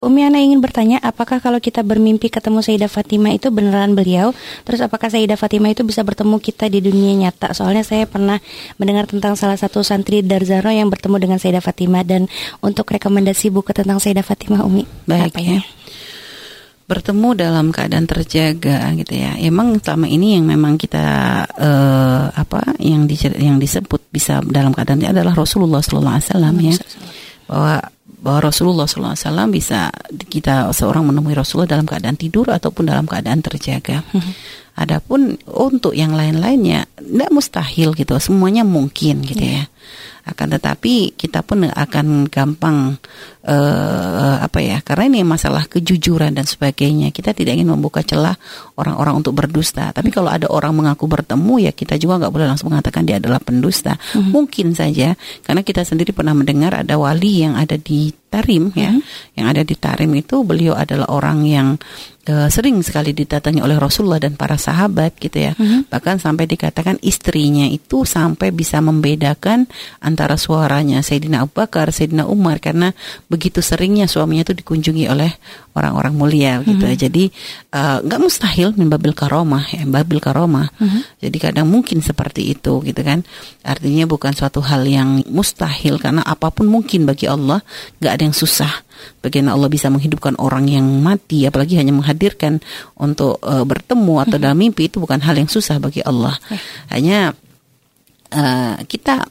Umi Ana ingin bertanya, apakah kalau kita bermimpi ketemu Sayyidah Fatimah itu beneran beliau? Terus apakah Sayyidah Fatimah itu bisa bertemu kita di dunia nyata? Soalnya saya pernah mendengar tentang salah satu santri Darzaro yang bertemu dengan Sayyidah Fatimah dan untuk rekomendasi buku tentang Sayyidah Fatimah Umi. Baik apa ya. Bertemu dalam keadaan terjaga gitu ya. Emang selama ini yang memang kita uh, apa yang di, yang disebut bisa dalam keadaan ini adalah Rasulullah Sallallahu Alaihi Wasallam ya. Bahwa bahwa Rasulullah SAW bisa kita seorang menemui Rasulullah dalam keadaan tidur ataupun dalam keadaan terjaga. Hmm. Adapun untuk yang lain-lainnya tidak mustahil gitu, semuanya mungkin gitu yeah. ya akan tetapi kita pun akan gampang uh, apa ya karena ini masalah kejujuran dan sebagainya kita tidak ingin membuka celah orang-orang untuk berdusta tapi kalau ada orang mengaku bertemu ya kita juga nggak boleh langsung mengatakan dia adalah pendusta mm-hmm. mungkin saja karena kita sendiri pernah mendengar ada wali yang ada di Tarim ya mm-hmm. yang ada di Tarim itu beliau adalah orang yang uh, sering sekali didatangi oleh Rasulullah dan para sahabat gitu ya mm-hmm. bahkan sampai dikatakan istrinya itu sampai bisa membedakan antara suaranya Sayyidina Abu Bakar, Sayyidina Umar karena begitu seringnya suaminya itu dikunjungi oleh orang-orang mulia gitu. Mm -hmm. Jadi eh, nggak uh, mustahil membabil karomah ya, babil karomah. Mm -hmm. Jadi kadang mungkin seperti itu gitu kan. Artinya bukan suatu hal yang mustahil karena apa pun mungkin bagi Allah, nggak ada yang susah. Bagaimana Allah bisa menghidupkan orang yang mati, apalagi hanya menghadirkan untuk uh, bertemu atau dalam mimpi itu bukan hal yang susah bagi Allah. Hanya uh, kita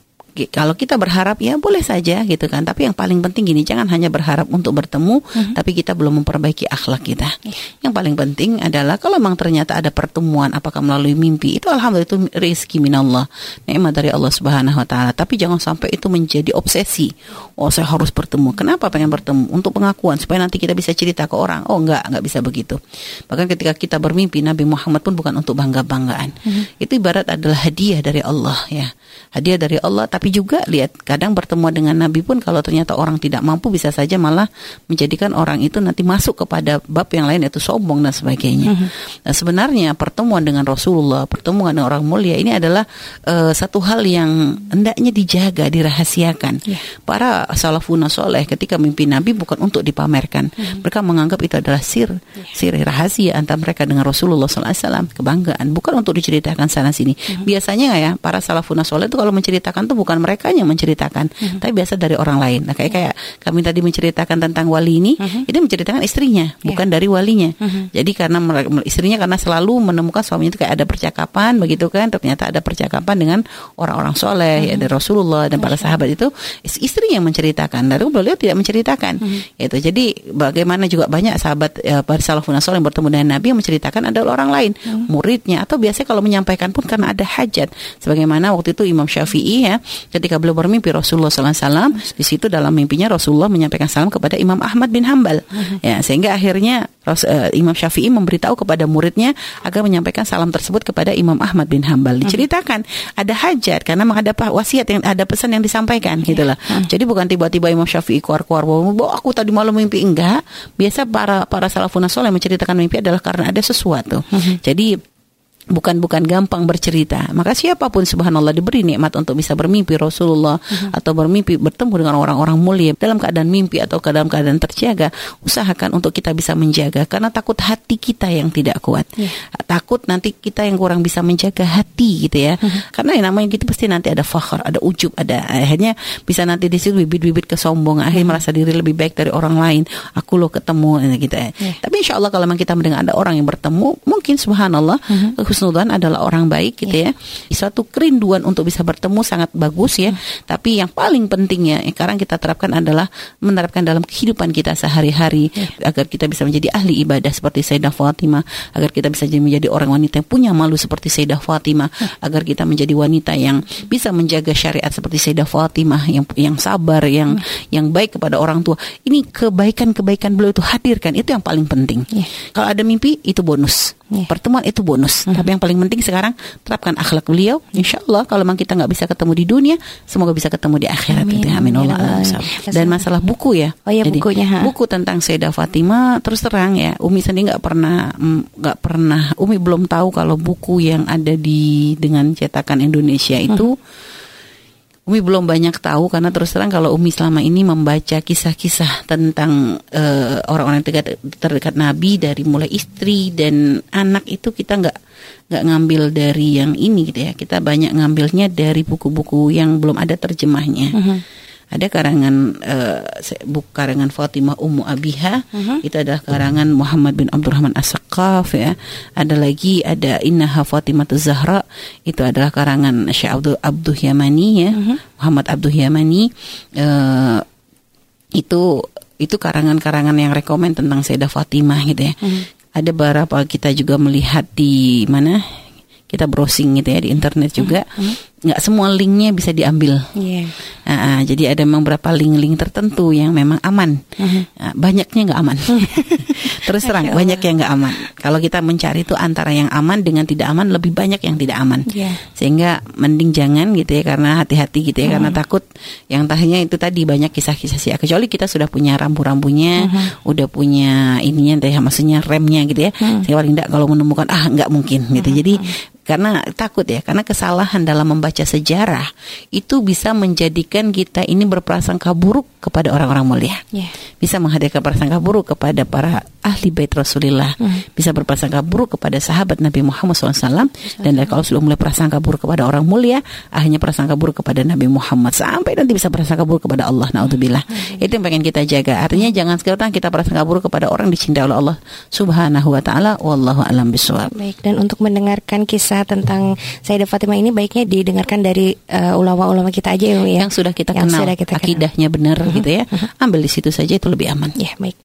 kalau kita berharap ya boleh saja gitu kan. Tapi yang paling penting gini jangan hanya berharap untuk bertemu mm-hmm. tapi kita belum memperbaiki akhlak kita. Yeah. yang paling penting adalah kalau memang ternyata ada pertemuan apakah melalui mimpi itu alhamdulillah itu rezeki minallah nikmat dari Allah Subhanahu wa taala. Tapi jangan sampai itu menjadi obsesi. Oh saya harus bertemu. Kenapa pengen bertemu? Untuk pengakuan supaya nanti kita bisa cerita ke orang. Oh enggak enggak bisa begitu. Bahkan ketika kita bermimpi Nabi Muhammad pun bukan untuk bangga-banggaan. Mm-hmm. itu ibarat adalah hadiah dari Allah ya. Hadiah dari Allah tapi tapi juga lihat kadang bertemu dengan Nabi pun kalau ternyata orang tidak mampu bisa saja malah menjadikan orang itu nanti masuk kepada bab yang lain yaitu sombong dan sebagainya. Mm-hmm. Nah, sebenarnya pertemuan dengan Rasulullah, pertemuan dengan orang mulia ini adalah uh, satu hal yang hendaknya dijaga, dirahasiakan. Yeah. Para salafun soleh ketika mimpi Nabi bukan untuk dipamerkan, mm-hmm. mereka menganggap itu adalah sir, yeah. sir rahasia antara mereka dengan Rasulullah SAW, kebanggaan, bukan untuk diceritakan sana sini. Mm-hmm. Biasanya ya para salafun soleh itu kalau menceritakan itu bukan mereka yang menceritakan, uh-huh. tapi biasa dari orang lain. Nah, kayak kayak kami tadi menceritakan tentang wali ini, uh-huh. itu menceritakan istrinya, yeah. bukan dari walinya. Uh-huh. Jadi karena istrinya karena selalu menemukan suaminya itu kayak ada percakapan begitu kan, ternyata ada percakapan dengan orang-orang soleh, uh-huh. ya dari Rasulullah dan para sahabat itu istri yang menceritakan. Lalu beliau tidak menceritakan. Uh-huh. Itu. Jadi bagaimana juga banyak sahabat ya, para salafun soleh yang bertemu dengan Nabi yang menceritakan adalah orang lain, uh-huh. muridnya atau biasanya kalau menyampaikan pun karena ada hajat. Sebagaimana waktu itu Imam Syafi'i ya ketika beliau bermimpi Rasulullah SAW di situ dalam mimpinya Rasulullah menyampaikan salam kepada Imam Ahmad bin Hambal ya sehingga akhirnya uh, Imam Syafi'i memberitahu kepada muridnya agar menyampaikan salam tersebut kepada Imam Ahmad bin Hambal diceritakan ada hajat karena memang ada wasiat yang ada pesan yang disampaikan gitu lah jadi bukan tiba-tiba Imam Syafi'i keluar-keluar bahwa aku tadi malam mimpi. Enggak. Biasa para para salafun soleh menceritakan mimpi adalah karena ada sesuatu. Jadi bukan bukan gampang bercerita. Maka siapa pun subhanallah diberi nikmat untuk bisa bermimpi Rasulullah uh-huh. atau bermimpi bertemu dengan orang-orang mulia dalam keadaan mimpi atau dalam keadaan terjaga, usahakan untuk kita bisa menjaga karena takut hati kita yang tidak kuat. Yeah. Takut nanti kita yang kurang bisa menjaga hati gitu ya. Uh-huh. Karena yang namanya gitu pasti nanti ada fakhr, ada ujub, ada akhirnya bisa nanti di situ bibit-bibit kesombongan, akhirnya uh-huh. merasa diri lebih baik dari orang lain. Aku lo ketemu gitu ya. Yeah. Tapi insya Allah kalau memang kita mendengar ada orang yang bertemu, mungkin subhanallah uh-huh husnudzan adalah orang baik gitu yeah. ya. Suatu kerinduan untuk bisa bertemu sangat bagus ya. Hmm. Tapi yang paling pentingnya yang sekarang kita terapkan adalah menerapkan dalam kehidupan kita sehari-hari yeah. agar kita bisa menjadi ahli ibadah seperti Sayyidah Fatimah, agar kita bisa menjadi orang wanita yang punya malu seperti Sayyidah Fatimah, yeah. agar kita menjadi wanita yang bisa menjaga syariat seperti Sayyidah Fatimah yang yang sabar, yang hmm. yang baik kepada orang tua. Ini kebaikan-kebaikan beliau itu hadirkan itu yang paling penting. Yeah. Kalau ada mimpi itu bonus. Yeah. Pertemuan itu bonus. Hmm. Tapi yang paling penting sekarang terapkan akhlak beliau. Insya Allah kalau memang kita nggak bisa ketemu di dunia, semoga bisa ketemu di akhirat. Amin. Gitu. Amin. Allah. Ya Dan masalah buku ya. Oh ya Jadi, bukunya. Ha? Buku tentang Sayyidah Fatimah terus terang ya. Umi sendiri nggak pernah mm, nggak pernah. Umi belum tahu kalau buku yang ada di dengan cetakan Indonesia itu. Hmm Umi belum banyak tahu karena terus terang kalau Umi selama ini membaca kisah-kisah tentang uh, orang-orang terdekat, terdekat Nabi dari mulai istri dan anak itu kita nggak nggak ngambil dari yang ini gitu ya. Kita banyak ngambilnya dari buku-buku yang belum ada terjemahnya. Uh -huh ada karangan uh, buku karangan Fatimah Ummu Abiha uh-huh. itu adalah karangan Muhammad bin Abdurrahman As-Saqqaf ya. Ada lagi ada Innaha Fatimah Zahra. Itu adalah karangan Syekh Abdul Abdul Yamani ya. Uh-huh. Muhammad Abdul Yamani. Uh, itu itu karangan-karangan yang rekomend tentang Sayyidah Fatimah gitu ya. Uh-huh. ada beberapa kita juga melihat di mana kita browsing gitu ya di internet juga nggak semua linknya bisa diambil. Yeah. Uh, uh, jadi ada memang beberapa link-link tertentu yang memang aman. Uh-huh. Uh, banyaknya nggak aman. Terus terang banyak yang nggak aman. Kalau kita mencari itu antara yang aman dengan tidak aman lebih banyak yang tidak aman. Yeah. Sehingga mending jangan gitu ya karena hati-hati gitu ya uh-huh. karena takut yang tadinya itu tadi banyak kisah-kisah sih. Kecuali kita sudah punya rambu-rambunya, uh-huh. udah punya ininya teh maksudnya remnya gitu ya. Uh-huh. Sehingga paling tidak kalau menemukan ah nggak mungkin gitu. Uh-huh. Jadi karena takut ya karena kesalahan dalam membaca sejarah itu bisa menjadikan kita ini berprasangka buruk kepada orang-orang mulia yeah. bisa menghadirkan prasangka buruk kepada para ahli bait Rasulullah mm. bisa berprasangka buruk kepada sahabat Nabi Muhammad SAW dan kalau sudah mulai prasangka buruk kepada orang mulia akhirnya prasangka buruk kepada Nabi Muhammad sampai nanti bisa prasangka buruk kepada Allah naudzubillah mm. itu yang pengen kita jaga artinya jangan sekarang kita prasangka buruk kepada orang dicintai oleh Allah Subhanahu wa taala wallahu alam bisawab baik dan untuk mendengarkan kisah tentang Sayyidah Fatimah ini baiknya didengarkan dari uh, ulama-ulama kita aja ya. Yang sudah kita yang kenal sudah kita akidahnya benar uh-huh. gitu ya. Uh-huh. Ambil di situ saja itu lebih aman. Ya, baik.